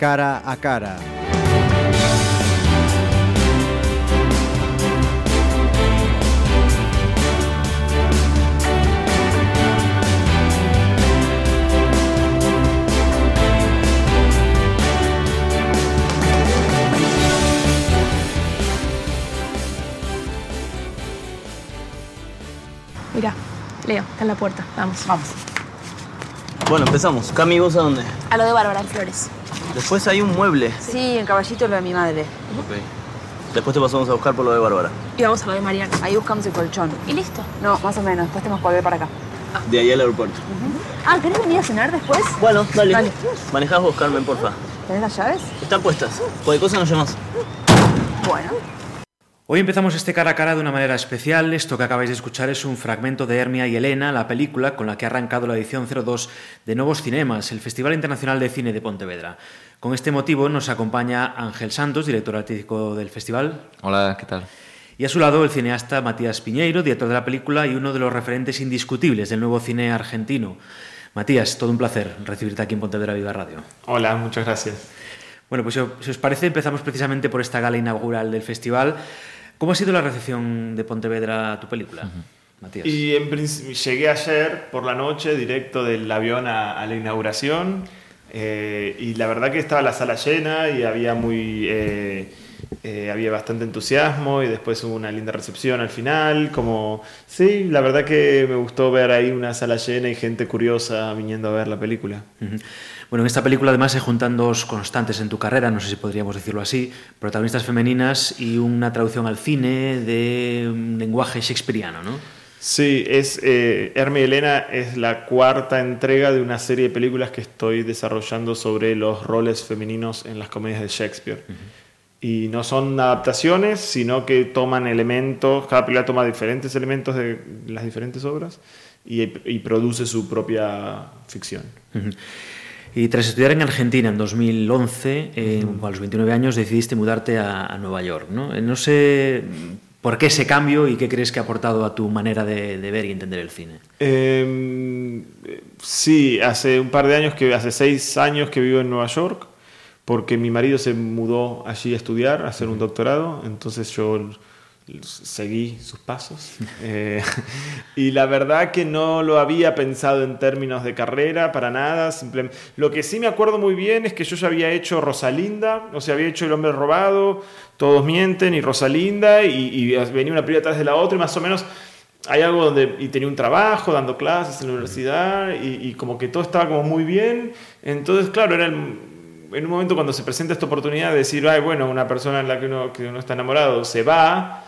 cara a cara. Mira, Leo, está en la puerta. Vamos. Vamos. Bueno, empezamos. Cami, ¿vos a dónde? A lo de Bárbara en Flores. Después hay un mueble. Sí, en Caballito lo de mi madre. Ok. Después te pasamos a buscar por lo de Bárbara. Y vamos a lo de Mariana. Ahí buscamos el colchón. Y listo. No, más o menos. Después tenemos que volver para acá. De ahí al aeropuerto. Ah, ¿querés venir a cenar después? Bueno, dale. Dale. Manejás vos, Carmen, porfa. ¿Tenés las llaves? Están puestas. Cualquier cosa nos llamas. Bueno. Hoy empezamos este cara a cara de una manera especial. Esto que acabáis de escuchar es un fragmento de Hermia y Elena, la película con la que ha arrancado la edición 02 de Nuevos Cinemas, el Festival Internacional de Cine de Pontevedra. Con este motivo nos acompaña Ángel Santos, director artístico del festival. Hola, ¿qué tal? Y a su lado el cineasta Matías Piñeiro, director de la película y uno de los referentes indiscutibles del nuevo cine argentino. Matías, todo un placer recibirte aquí en Pontevedra Viva Radio. Hola, muchas gracias. Bueno, pues si os parece, empezamos precisamente por esta gala inaugural del festival. ¿Cómo ha sido la recepción de Pontevedra a tu película, Matías? Y en principio llegué ayer por la noche directo del avión a, a la inauguración eh, y la verdad que estaba la sala llena y había muy eh, eh, había bastante entusiasmo y después hubo una linda recepción al final como sí la verdad que me gustó ver ahí una sala llena y gente curiosa viniendo a ver la película Ujú. Bueno, en esta película además se juntan dos constantes en tu carrera, no sé si podríamos decirlo así, protagonistas femeninas y una traducción al cine de un lenguaje shakespeariano, ¿no? Sí, es eh, Herme y Elena es la cuarta entrega de una serie de películas que estoy desarrollando sobre los roles femeninos en las comedias de Shakespeare. Y no son adaptaciones, sino que toman elementos, cada película toma diferentes elementos de las diferentes obras y, y produce su propia ficción. Ujú. Y tras estudiar en Argentina en 2011, eh, a los 29 años decidiste mudarte a, a Nueva York, ¿no? Eh, No sé por qué ese cambio y qué crees que ha aportado a tu manera de, de ver y entender el cine. Eh, sí, hace un par de años, que hace seis años que vivo en Nueva York, porque mi marido se mudó allí a estudiar, a hacer un doctorado, entonces yo seguí sus pasos. Eh, y la verdad que no lo había pensado en términos de carrera, para nada. simple- Lo que sí me acuerdo muy bien es que yo ya había hecho Rosalinda, o sea, había hecho El hombre robado, Todos mienten y Rosalinda, y, venía una película atrás de la otra, y más o menos hay algo donde y tenía un trabajo dando clases en la universidad y, como que todo estaba como muy bien entonces claro era en un momento cuando se presenta esta oportunidad de decir ay bueno una persona en la que uno, que uno está enamorado se va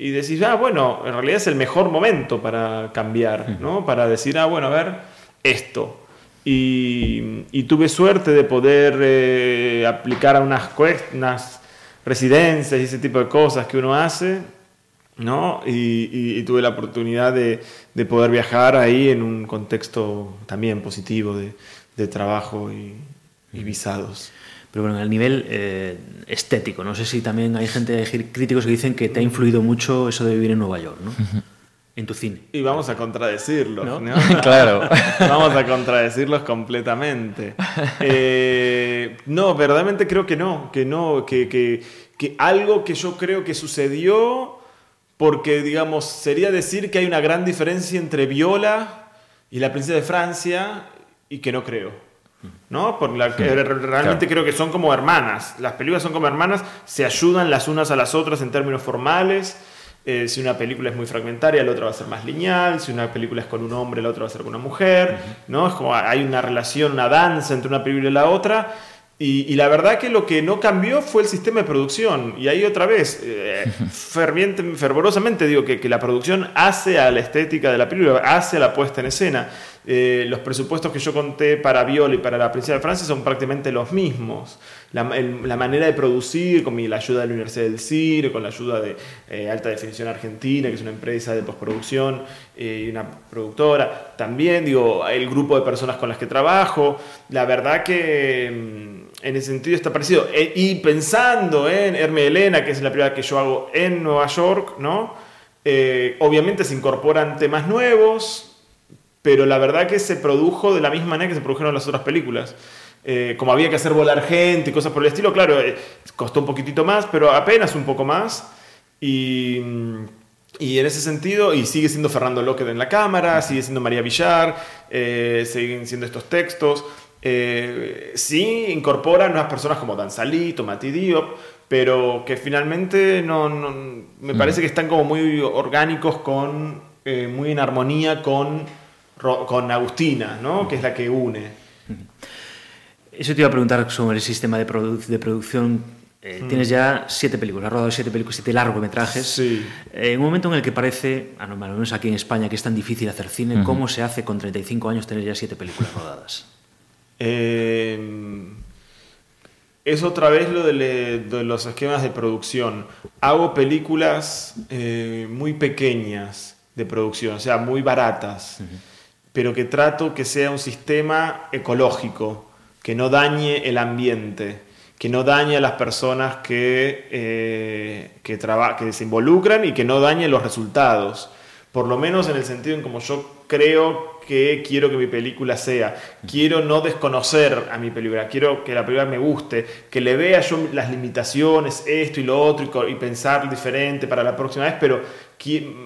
y decís ah bueno en realidad es el mejor momento para cambiar no para decir ah bueno a ver esto y, y tuve suerte de poder eh, aplicar a unas, unas residencias y ese tipo de cosas que uno hace ¿no? Y, y- y tuve la oportunidad de, de poder viajar ahí en un contexto también positivo de, de trabajo y visados. Pero bueno, al nivel eh, estético, no sé si también hay gente, hay críticos que dicen que te ha influido mucho eso de vivir en Nueva York, ¿no? En tu cine. Y vamos a contradecirlos, ¿No? ¿no? Claro. vamos a contradecirlos completamente. Eh, no, verdaderamente creo que no, que no, que, que, que algo que yo creo que sucedió, porque digamos, sería decir que hay una gran diferencia entre Viola y la princesa de Francia, y que no creo. ¿No? Por la que realmente creo que son como hermanas. Las películas son como hermanas, se ayudan las unas a las otras en términos formales. Eh, si una película es muy fragmentaria, la otra va a ser más lineal. Si una película es con un hombre, la otra va a ser con una mujer. ¿no? Es como hay una relación, una danza entre una película y la otra. Y, y la verdad que lo que no cambió fue el sistema de producción. Y ahí otra vez, eh, ferviente, fervorosamente digo que, que la producción hace a la estética de la película, hace a la puesta en escena. Eh, los presupuestos que yo conté para Viola y para La Princesa de Francia son prácticamente los mismos. La, el- la manera de producir, con mi- la ayuda de la Universidad del Cine, con la ayuda de eh, Alta Definición Argentina, que es una empresa de postproducción eh, y una productora. También, digo, el grupo de personas con las que trabajo. La verdad que mm, en ese sentido está parecido. Eh, y pensando en Herme Elena, que es la primera que yo hago en Nueva York, ¿no? Eh, obviamente se incorporan temas nuevos, pero la verdad que se produjo de la misma manera que se produjeron las otras películas. Eh, como había que hacer volar gente y cosas por el estilo, claro, eh, costó un poquitito más, pero apenas un poco más. Y, y en ese sentido, y sigue siendo Fernando López en la cámara, sigue siendo María Villar, siguen siendo estos textos. Eh, sí incorporan unas personas como Dan Salito, Mati Diop, pero que finalmente no, no- me parece que están como muy orgánicos con, eh, muy en armonía con, con Agustina, ¿no? que es la que une. Eso te iba a preguntar sobre el sistema de, produ- de producción. Eh, Tienes ya siete películas, has rodado siete películas, siete largometrajes. Sí. Eh, en un momento en el que parece, a lo menos aquí en España, que es tan difícil hacer cine, ¿cómo se hace con 35 años tener ya siete películas rodadas? Eh, es otra vez lo de, le- de los esquemas de producción. Hago películas eh, muy pequeñas de producción, o sea, muy baratas, pero que trato que sea un sistema ecológico, que no dañe el ambiente, que no dañe a las personas que, eh, que se involucran y que no dañe los resultados. Por lo menos en el sentido en como yo creo que quiero que mi película sea. Quiero no desconocer a mi película, quiero que la película me guste, que le vea yo las limitaciones, esto y lo otro, y, pensar diferente para la próxima vez, pero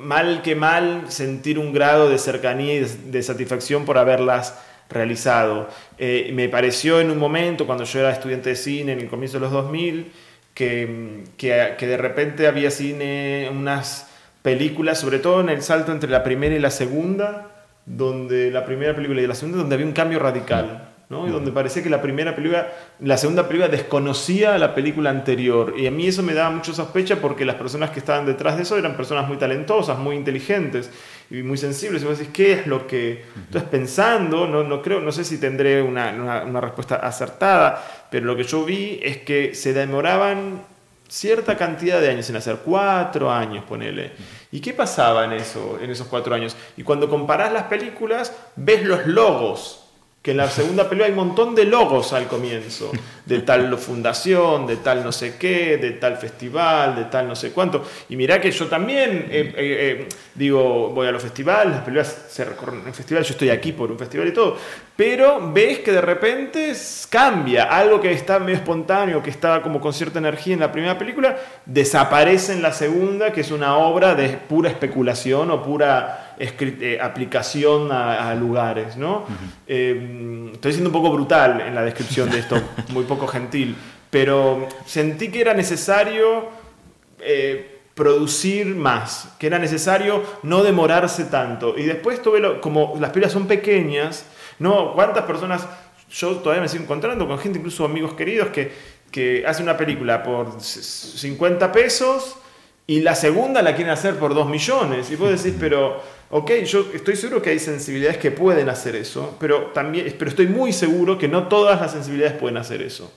mal que mal sentir un grado de cercanía y de, satisfacción por haberlas realizado. Eh, me pareció en un momento, cuando yo era estudiante de cine, en el comienzo de los 2000, que, que, que de repente había cine, unas películas, sobre todo en el salto entre la primera y la segunda, donde la primera película y la segunda, donde había un cambio radical. ¿no? Y donde parecía que la primera película, la segunda película desconocía a la película anterior. Y a mí eso me daba mucha sospecha porque las personas que estaban detrás de eso eran personas muy talentosas, muy inteligentes y muy sensibles. Y vos decís, ¿qué es lo que...? Entonces pensando, no, no, creo, no sé si tendré una, una, una respuesta acertada, pero lo que yo vi es que se demoraban cierta cantidad de años en hacer, cuatro años, ponele. ¿Y qué pasaba en, eso, en esos cuatro años? Y cuando comparás las películas, ves los logos. Que en la segunda película hay un montón de logos al comienzo. De tal fundación, de tal no sé qué, de tal festival, de tal no sé cuánto. Y mirá que yo también, eh, eh, eh, digo, voy a los festivales, las películas se recorren en festivales, yo estoy aquí por un festival y todo. Pero ves que de repente cambia. Algo que está medio espontáneo, que estaba como con cierta energía en la primera película, desaparece en la segunda, que es una obra de pura especulación o pura eh, aplicación a, a lugares, ¿no? Estoy siendo un poco brutal en la descripción de esto, muy poco gentil, pero sentí que era necesario eh, producir más, que era necesario no demorarse tanto. Y después tuve, como las películas son pequeñas, ¿no? ¿Cuántas personas, yo todavía me sigo encontrando con gente, incluso amigos queridos, que, que hacen una película por c- 50 pesos y la segunda la quieren hacer por 2 millones? Y vos decís, pero, ok, yo estoy seguro que hay sensibilidades que pueden hacer eso, pero, también, pero estoy muy seguro que no todas las sensibilidades pueden hacer eso.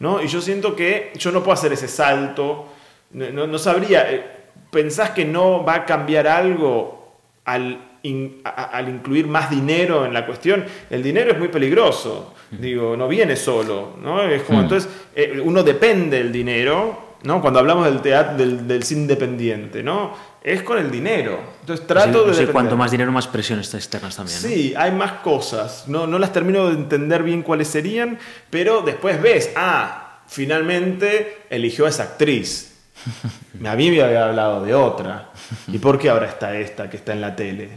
¿no? Y yo siento que yo no puedo hacer ese salto, no, no- sabría, eh, ¿pensás que no va a cambiar algo al, in- a- a- al incluir más dinero en la cuestión? El dinero es muy peligroso, digo, no viene solo, ¿no? Es como, entonces, eh, uno depende del dinero, ¿no? Cuando hablamos del teatro, del, del cine independiente, ¿no? Es con el dinero. Entonces trato sea, de... depender. cuanto más dinero, más presiones externas también. ¿no? Sí, hay más cosas. No, no las termino de entender bien cuáles serían, pero después ves, ah, finalmente eligió a esa actriz. A mí me había hablado de otra. ¿Y por qué ahora está esta que está en la tele?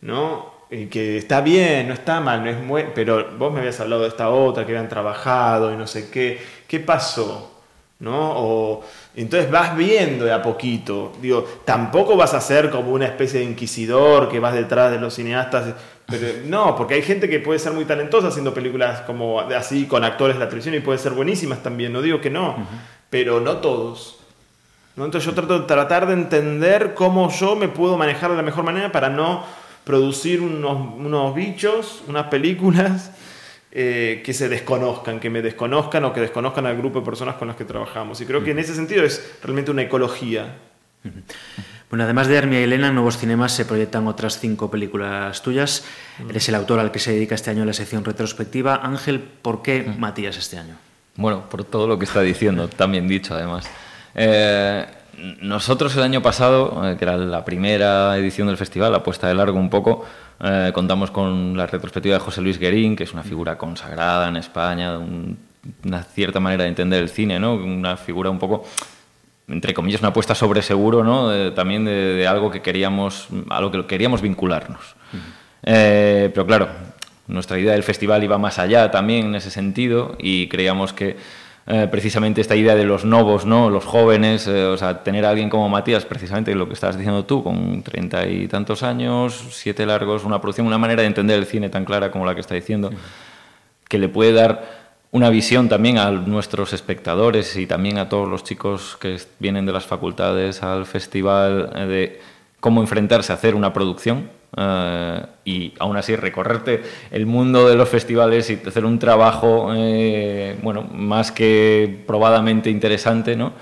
¿No? Y que está bien, no está mal, no es muy... pero vos me habías hablado de esta otra que habían trabajado y no sé qué. ¿Qué pasó? ¿No? O, entonces vas viendo de a poquito. Digo, tampoco vas a ser como una especie de inquisidor que vas detrás de los cineastas. Pero, no, porque hay gente que puede ser muy talentosa haciendo películas como así, con actores de la televisión y puede ser buenísimas también. No digo que no, pero no todos. ¿no? Entonces yo trato de tratar de entender cómo yo me puedo manejar de la mejor manera para no producir unos, unos bichos, unas películas eh, que se desconozcan, que me desconozcan o que desconozcan al grupo de personas con las que trabajamos. Y creo que en ese sentido es realmente una ecología. Bueno, además de Hermia y Elena, en Nuevos Cinemas se proyectan otras cinco películas tuyas. Eres el autor al que se dedica este año la sección retrospectiva. Ángel, ¿por qué Matías este año? Bueno, por todo lo que está diciendo, también dicho además. Eh, nosotros el año pasado, eh, que era la primera edición del festival, la puesta de largo un poco, Eh, contamos con la retrospectiva de José Luis Guerín, que es una figura consagrada en España, un- una cierta manera de entender el cine, ¿no? Una figura un poco entre comillas, una apuesta sobre seguro, ¿no? De- también de, de algo que queríamos, a lo que queríamos vincularnos. Eh, pero claro, nuestra idea del festival iba más allá también en ese sentido y creíamos que eh, precisamente esta idea de los novos, ¿no? Los jóvenes, eh, o sea, tener a alguien como Matías, precisamente lo que estabas diciendo tú, con treinta y tantos años, siete largos, una producción, una manera de entender el cine tan clara como la que está diciendo, que le puede dar una visión también a nuestros espectadores y también a todos los chicos que vienen de las facultades al festival eh, de cómo enfrentarse a hacer una producción eh, y aún así recorrerte el mundo de los festivales y hacer un trabajo eh, bueno más que probadamente interesante ¿no?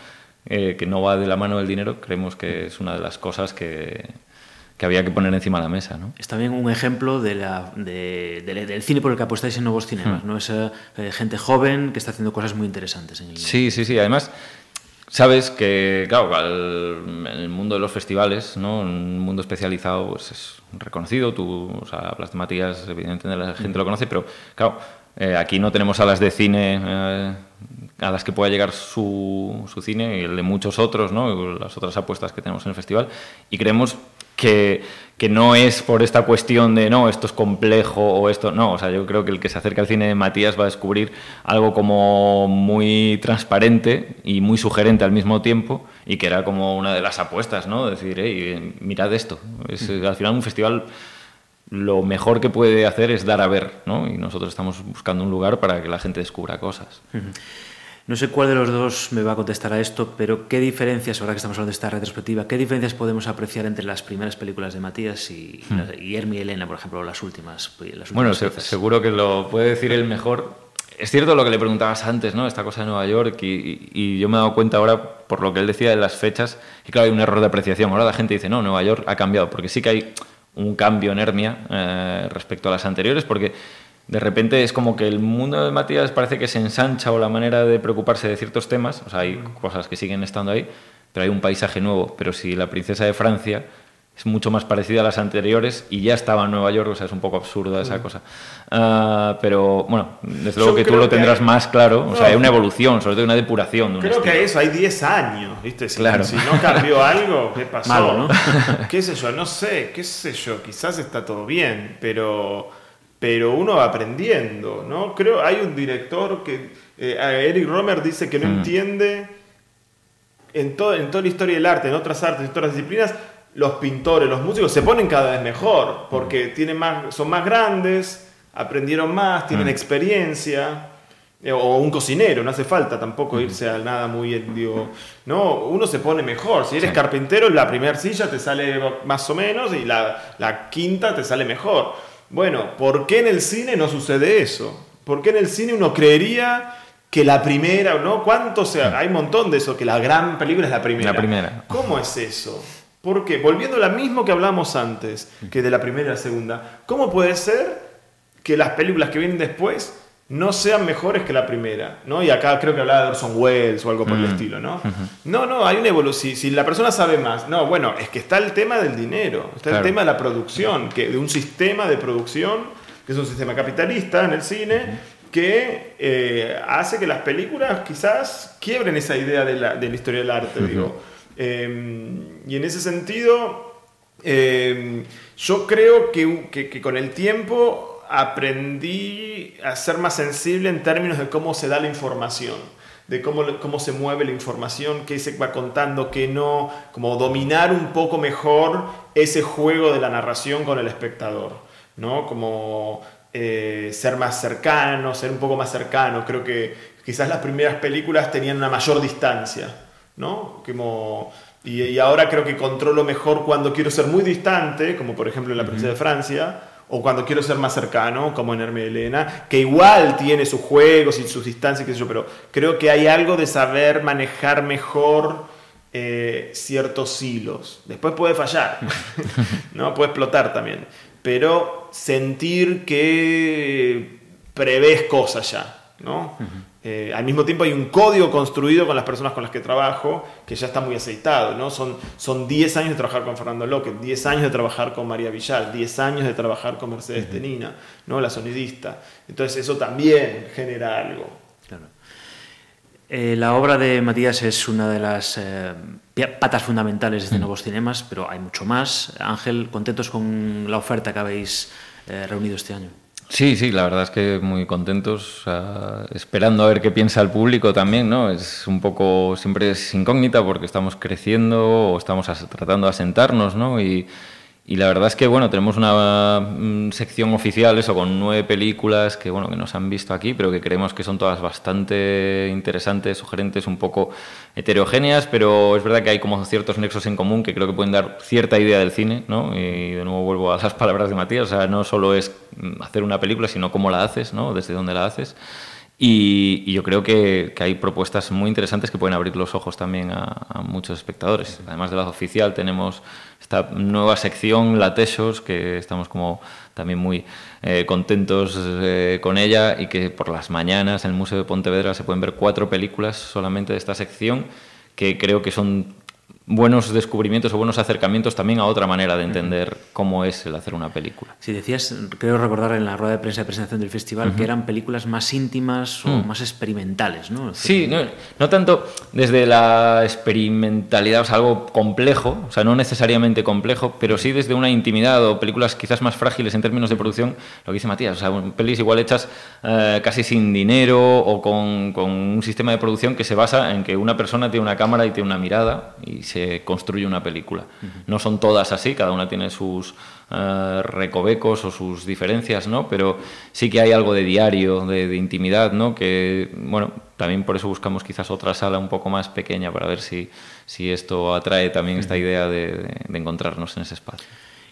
Eh, que no va de la mano del dinero creemos que es una de las cosas que, que había que poner encima de la mesa ¿no? Es también un ejemplo de la, de- de- del cine por el que apostáis en nuevos cinemas, Hmm. ¿no? Esa eh, gente joven que está haciendo cosas muy interesantes en el Sí, sí, sí. Además, sabes que, claro, en el mundo de los festivales, ¿no? Un mundo especializado pues, es reconocido. Tú, o sea, hablas Matías, evidentemente la gente lo conoce, pero, claro, eh, aquí no tenemos salas de cine eh, a las que pueda llegar su, su cine y el de muchos otros, ¿no? Las otras apuestas que tenemos en el festival. Y creemos que, que no es por esta cuestión de no, esto es complejo o esto. No, o sea, yo creo que el que se acerca al cine de Matías va a descubrir algo como muy transparente y muy sugerente al mismo tiempo y que era como una de las apuestas, ¿no? Decir, hey, mirad esto. Es, eh, al final un festival lo mejor que puede hacer es dar a ver, ¿no? Y nosotros estamos buscando un lugar para que la gente descubra cosas. No sé cuál de los dos me va a contestar a esto, pero ¿qué diferencias, ahora que estamos hablando de esta retrospectiva, qué diferencias podemos apreciar entre las primeras películas de Matías y, las- y Hermi y Elena, por ejemplo, las últimas? las últimas Bueno, se- seguro que lo puede decir el mejor. Es cierto lo que le preguntabas antes, ¿no? Esta cosa de Nueva York y, y- y yo me he dado cuenta ahora, por lo que él decía de las fechas, que claro, hay un error de apreciación. Ahora la gente dice, no, Nueva York ha cambiado, porque sí que hay un cambio en Hermia eh, respecto a las anteriores, porque de repente es como que el mundo de Matías parece que se ensancha o la manera de preocuparse de ciertos temas, o sea, hay cosas que siguen estando ahí, pero hay un paisaje nuevo. Pero si la princesa de Francia es mucho más parecida a las anteriores y ya estaba en Nueva York, o sea, es un poco absurda esa cosa. Ah, pero bueno, desde luego Yo que tú lo tendrás hay- más claro, o sea, hay una evolución, sobre todo una depuración. De un Creo que eso, hay 10 años, ¿viste? Si, Claro. si no cambió algo, ¿qué pasó? Malo, ¿no? ¿Qué sé yo? No sé, qué sé yo, quizás está todo bien, pero, pero uno va aprendiendo, ¿no? Creo, hay un director que, eh, Eric Romer dice que no Mm. entiende en, todo, en toda la historia del arte, en otras artes, en otras disciplinas, los pintores, los músicos se ponen cada vez mejor, porque tienen más, son más grandes, aprendieron más, tienen Mm. experiencia. Eh, O un cocinero, no hace falta tampoco irse a nada muy, eh, digo, no, uno se pone mejor. Si eres carpintero, la primera silla te sale más o menos y la, la quinta te sale mejor. Bueno, ¿por qué en el cine no sucede eso? ¿Por qué en el cine uno creería que la primera, ¿no? ¿Cuánto sea? Hay un montón de eso, que la gran película es la primera. La primera. ¿Cómo es eso? Porque volviendo a lo mismo que hablamos antes, que de la primera y la segunda, ¿cómo puede ser que las películas que vienen después no sean mejores que la primera? ¿no? Y acá creo que hablaba de Orson Welles o algo por el Mm. estilo, ¿no? No, no, hay una evolución. Si la persona sabe más, no, bueno, es que está el tema del dinero, está Claro. el tema de la producción, que, de un sistema de producción, que es un sistema capitalista en el cine, que eh, hace que las películas quizás quiebren esa idea de la, de la historia del arte, digo. Eh, y en ese sentido, eh, yo creo que, que- que con el tiempo aprendí a ser más sensible en términos de cómo se da la información, de cómo, cómo se mueve la información, qué se va contando, qué no, como dominar un poco mejor ese juego de la narración con el espectador, ¿no? Como eh, ser más cercano, ser un poco más cercano. Creo que quizás las primeras películas tenían una mayor distancia, ¿no? Como, y, y ahora creo que controlo mejor cuando quiero ser muy distante, como por ejemplo en La Princesa de Francia, o cuando quiero ser más cercano, como en Hermé Elena, que igual tiene sus juegos y sus distancias, qué sé yo, pero creo que hay algo de saber manejar mejor eh, ciertos hilos. Después puede fallar, ¿no? Puede explotar también. Pero sentir que prevés cosas ya, ¿no? Eh, al mismo tiempo hay un código construido con las personas con las que trabajo que ya está muy aceitado, ¿no? Son, son 10 años de trabajar con Fernando López, 10 años de trabajar con María Villal, 10 años de trabajar con Mercedes Tenina, ¿no? La sonidista. Entonces eso también genera algo. Claro. Eh, la obra de Matías es una de las eh, patas fundamentales de Nuevos Cinemas, pero hay mucho más. Ángel, ¿contentos con la oferta que habéis reunido este año? Sí, sí, la verdad es que muy contentos, sea, esperando a ver qué piensa el público también, ¿no? Es un poco, siempre es incógnita porque estamos creciendo o estamos tratando de asentarnos, ¿no? Y, y la verdad es que, bueno, tenemos una mm, sección oficial, eso, con nueve películas que, bueno, que nos han visto aquí, pero que creemos que son todas bastante interesantes, sugerentes, un poco heterogéneas, pero es verdad que hay como ciertos nexos en común que creo que pueden dar cierta idea del cine, ¿no? Y de nuevo vuelvo a las palabras de Matías, o sea, no solo es mm, hacer una película, sino cómo la haces, ¿no? Desde dónde la haces. Y, yo creo que, hay propuestas muy interesantes que pueden abrir los ojos también a, a muchos espectadores. Además de la oficial, tenemos esta nueva sección, La Tesos, que estamos como también muy eh, contentos eh, con ella y que por las mañanas en el Museo de Pontevedra se pueden ver cuatro películas solamente de esta sección que creo que son buenos descubrimientos o buenos acercamientos también a otra manera de entender cómo es el hacer una película. Si decías, creo recordar en la rueda de prensa de presentación del festival, que eran películas más íntimas o más experimentales, ¿no? Sí, no, no tanto desde la experimentalidad, o sea, algo complejo, o sea, no necesariamente complejo, pero sí desde una intimidad o películas quizás más frágiles en términos de producción, lo que dice Matías, o sea, pelis igual hechas eh, casi sin dinero o con, con un sistema de producción que se basa en que una persona tiene una cámara y tiene una mirada y se construye una película. No son todas así, cada una tiene sus eh, recovecos o sus diferencias, ¿no? Pero sí que hay algo de diario, de, de intimidad, ¿no? Que, bueno, también por eso buscamos quizás otra sala un poco más pequeña para ver si, si esto atrae también esta idea de, de- de encontrarnos en ese espacio.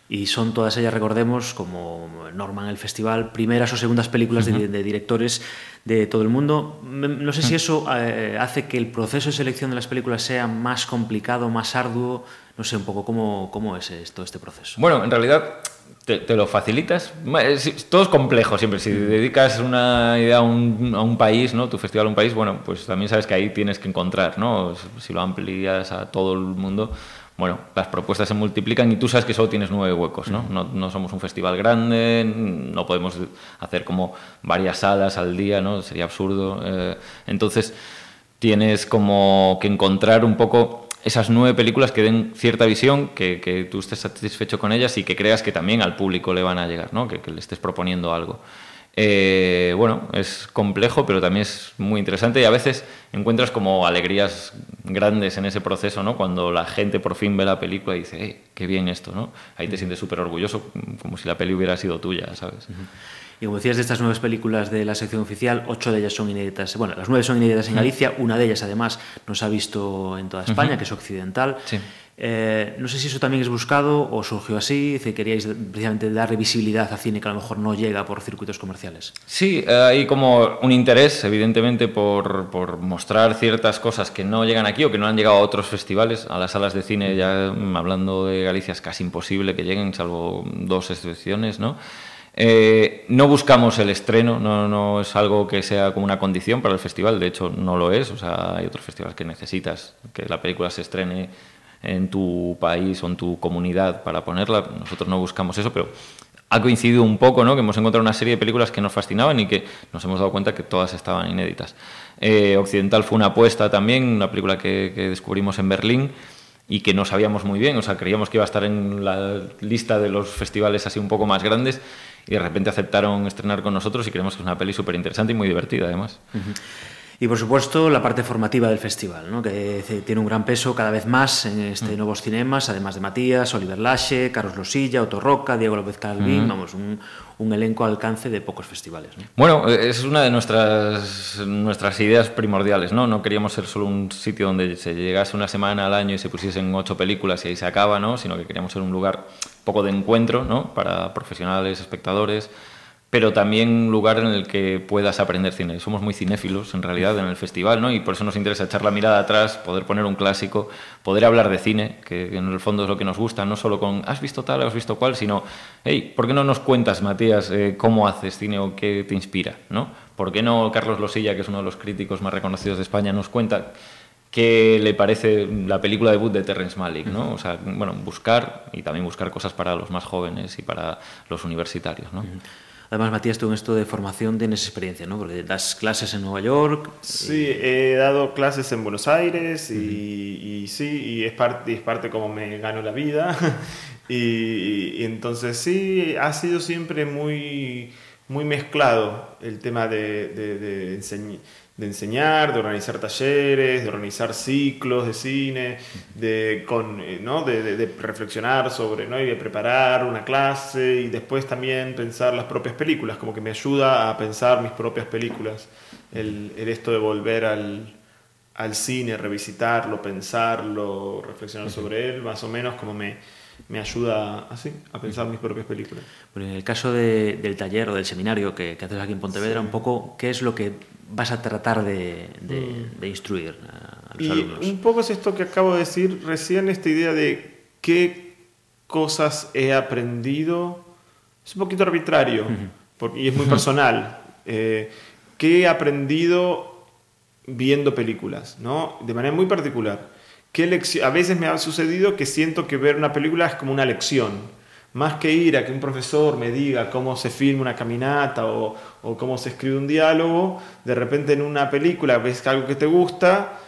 Y son todas ellas, recordemos, como norman el festival, primeras o segundas películas de, de directores de todo el mundo. M- No sé si eso eh, hace que el proceso de selección de las películas sea más complicado, más arduo. No sé un poco cómo, cómo es esto, este proceso. Bueno, en realidad te, te lo facilitas. Es- Todo es complejo siempre. Si dedicas una idea a un, a un país, ¿no? tu festival a un país, bueno, pues también sabes que ahí tienes que encontrar, ¿no? Si lo amplias a todo el mundo, bueno, las propuestas se multiplican y tú sabes que solo tienes nueve huecos, ¿no? No, no somos un festival grande, no podemos hacer como varias salas al día, ¿no? Sería absurdo. eh, entonces tienes como que encontrar un poco esas nueve películas que den cierta visión, que, que tú estés satisfecho con ellas y que creas que también al público le van a llegar, ¿no? que, que le estés proponiendo algo. Eh, bueno, es complejo, pero también es muy interesante y a veces encuentras como alegrías grandes en ese proceso, ¿no? Cuando la gente por fin ve la película y dice, "Eh, qué bien esto, ¿no? Ahí te sientes súper orgulloso, como si la peli hubiera sido tuya, ¿sabes? Y como decías de estas nuevas películas de la sección oficial, ocho de ellas son inéditas. Bueno, las nueve son inéditas en Galicia, una de ellas además nos ha visto en toda España, que es occidental. Sí. Eh, no sé si eso también es buscado o surgió así, si queríais precisamente darle visibilidad a cine que a lo mejor no llega por circuitos comerciales. Sí, eh, hay como un interés, evidentemente, por, por mostrar ciertas cosas que no llegan aquí o que no han llegado a otros festivales. A las salas de cine, ya mm, hablando de Galicia, es casi imposible que lleguen, salvo dos excepciones, ¿no? Eh, no buscamos el estreno, no, no es algo que sea como una condición para el festival, de hecho no lo es, o sea, hay otros festivales que necesitas que la película se estrene en tu país o en tu comunidad para ponerla, nosotros no buscamos eso, pero ha coincidido un poco, ¿no? Que hemos encontrado una serie de películas que nos fascinaban y que nos hemos dado cuenta que todas estaban inéditas. Eh, Occidental fue una apuesta también, una película que, que descubrimos en Berlín y que no sabíamos muy bien, o sea, creíamos que iba a estar en la lista de los festivales así un poco más grandes y de repente aceptaron estrenar con nosotros y creemos que es una peli súper interesante y muy divertida además. Y por supuesto la parte formativa del festival, ¿no? que eh, tiene un gran peso cada vez más en este Nuevos Cinemas, además de Matías, Oliver Lache, Carlos Losilla, Otto Roca, Diego López Calvín, vamos, un, un elenco al alcance de pocos festivales. ¿no? Bueno, es una de nuestras, nuestras ideas primordiales, ¿no? No queríamos ser solo un sitio donde se llegase una semana al año y se pusiesen ocho películas y ahí se acaba, ¿no? Sino que queríamos ser un lugar poco de encuentro, ¿no? Para profesionales, espectadores, pero también un lugar en el que puedas aprender cine. Somos muy cinéfilos, en realidad, en el festival, ¿no? Y por eso nos interesa echar la mirada atrás, poder poner un clásico, poder hablar de cine, que en el fondo es lo que nos gusta, no solo con has visto tal, has visto cual, sino, hey, ¿por qué no nos cuentas, Matías, eh, cómo haces cine o qué te inspira, ¿no? ¿Por qué no Carlos Losilla, que es uno de los críticos más reconocidos de España, nos cuenta qué le parece la película debut de Terrence Malick, ¿no? O sea, bueno, buscar y también buscar cosas para los más jóvenes y para los universitarios, ¿no? Además, Matías, tú en esto de formación tienes experiencia, ¿no? Porque das clases en Nueva York. Sí, he dado clases en Buenos Aires y, y sí, y es, parte, y es parte como me gano la vida. y, entonces sí, ha sido siempre muy, muy mezclado el tema de, de, de, enseñ- de enseñar, de organizar talleres, de organizar ciclos de cine, de, con, eh, ¿no? de, de- de reflexionar sobre, ¿no? y de preparar una clase y después también pensar las propias películas, como que me ayuda a pensar mis propias películas, el, el esto de volver al, al cine, revisitarlo, pensarlo, reflexionar sobre él, más o menos como me, me ayuda así, a pensar mis propias películas. Bueno, en el caso de- del taller o del seminario que, que haces aquí en Pontevedra, un poco, ¿qué es lo que vas a tratar de, de- de instruir a, a los Y alumnos? un poco es esto que acabo de decir recién, esta idea de qué cosas he aprendido. Es un poquito arbitrario porque, y es muy personal. Eh, ¿Qué he aprendido viendo películas? ¿no? De manera muy particular. ¿Qué a veces me ha sucedido que siento que ver una película es como una lección. Más que ir a que un profesor me diga cómo se filma una caminata o, o cómo se escribe un diálogo, de repente en una película ves algo que te gusta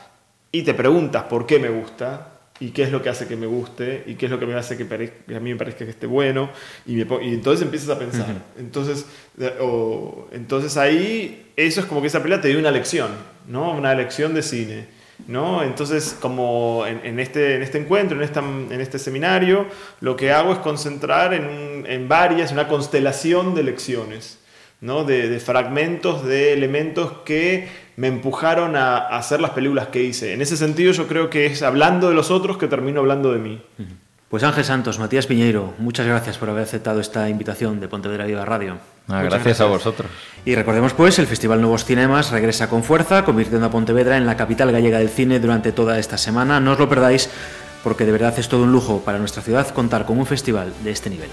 y te preguntas por qué me gusta y qué es lo que hace que me guste y qué es lo que me hace que, que a mí me parezca que esté bueno y, me po- y entonces empiezas a pensar. Entonces, o- entonces ahí eso es como que esa película te dio una lección, ¿no? Una lección de cine. ¿No? Entonces, como en, este, este encuentro, en, este seminario, lo que hago es concentrar en, en varias, una constelación de lecciones. ¿no? de, fragmentos, de elementos que me empujaron a hacer las películas que hice. En ese sentido yo creo que es hablando de los otros que termino hablando de mí. Pues Ángel Santos, Matías Piñeiro, muchas gracias por haber aceptado esta invitación de Pontevedra Viva Radio. Ah, Muchas gracias, a gracias. vosotros. Y recordemos pues, el Festival Nuevos Cinemas regresa con fuerza, convirtiendo a Pontevedra en la capital gallega del cine durante toda esta semana. No os lo perdáis porque de verdad es todo un lujo para nuestra ciudad contar con un festival de este nivel.